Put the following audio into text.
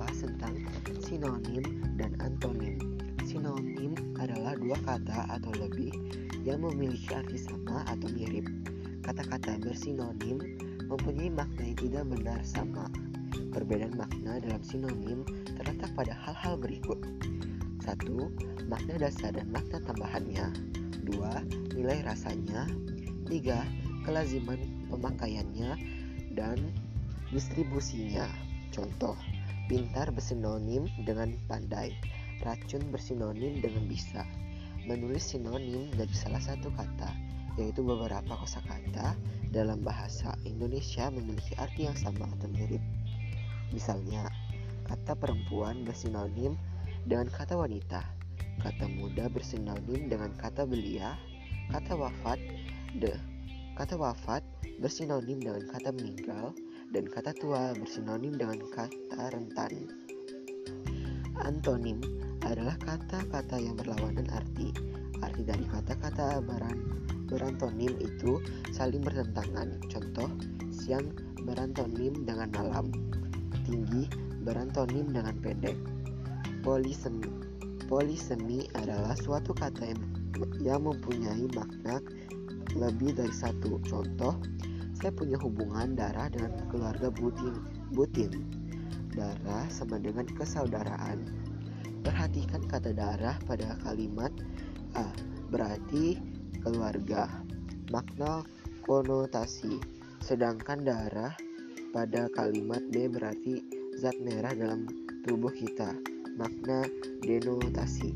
membahas tentang sinonim dan antonim. Sinonim adalah dua kata atau lebih yang memiliki arti sama atau mirip. Kata-kata bersinonim mempunyai makna yang tidak benar sama. Perbedaan makna dalam sinonim terletak pada hal-hal berikut. 1. Makna dasar dan makna tambahannya. 2. Nilai rasanya. 3. Kelaziman pemakaiannya dan distribusinya. Contoh, pintar bersinonim dengan pandai, racun bersinonim dengan bisa. Menulis sinonim dari salah satu kata, yaitu beberapa kosakata dalam bahasa Indonesia memiliki arti yang sama atau mirip. Misalnya, kata perempuan bersinonim dengan kata wanita, kata muda bersinonim dengan kata belia, kata wafat de, kata wafat bersinonim dengan kata meninggal, dan kata tua bersinonim dengan kata rentan. Antonim adalah kata-kata yang berlawanan arti. Arti dari kata-kata berantonim itu saling bertentangan. Contoh, siang berantonim dengan malam tinggi berantonim dengan pendek. Polisemi, polisemi adalah suatu kata yang, yang mempunyai makna lebih dari satu. Contoh, saya punya hubungan darah dengan keluarga Butin. Butin. Darah sama dengan kesaudaraan. Perhatikan kata darah pada kalimat A, berarti keluarga. Makna konotasi. Sedangkan darah pada kalimat B berarti zat merah dalam tubuh kita. Makna denotasi.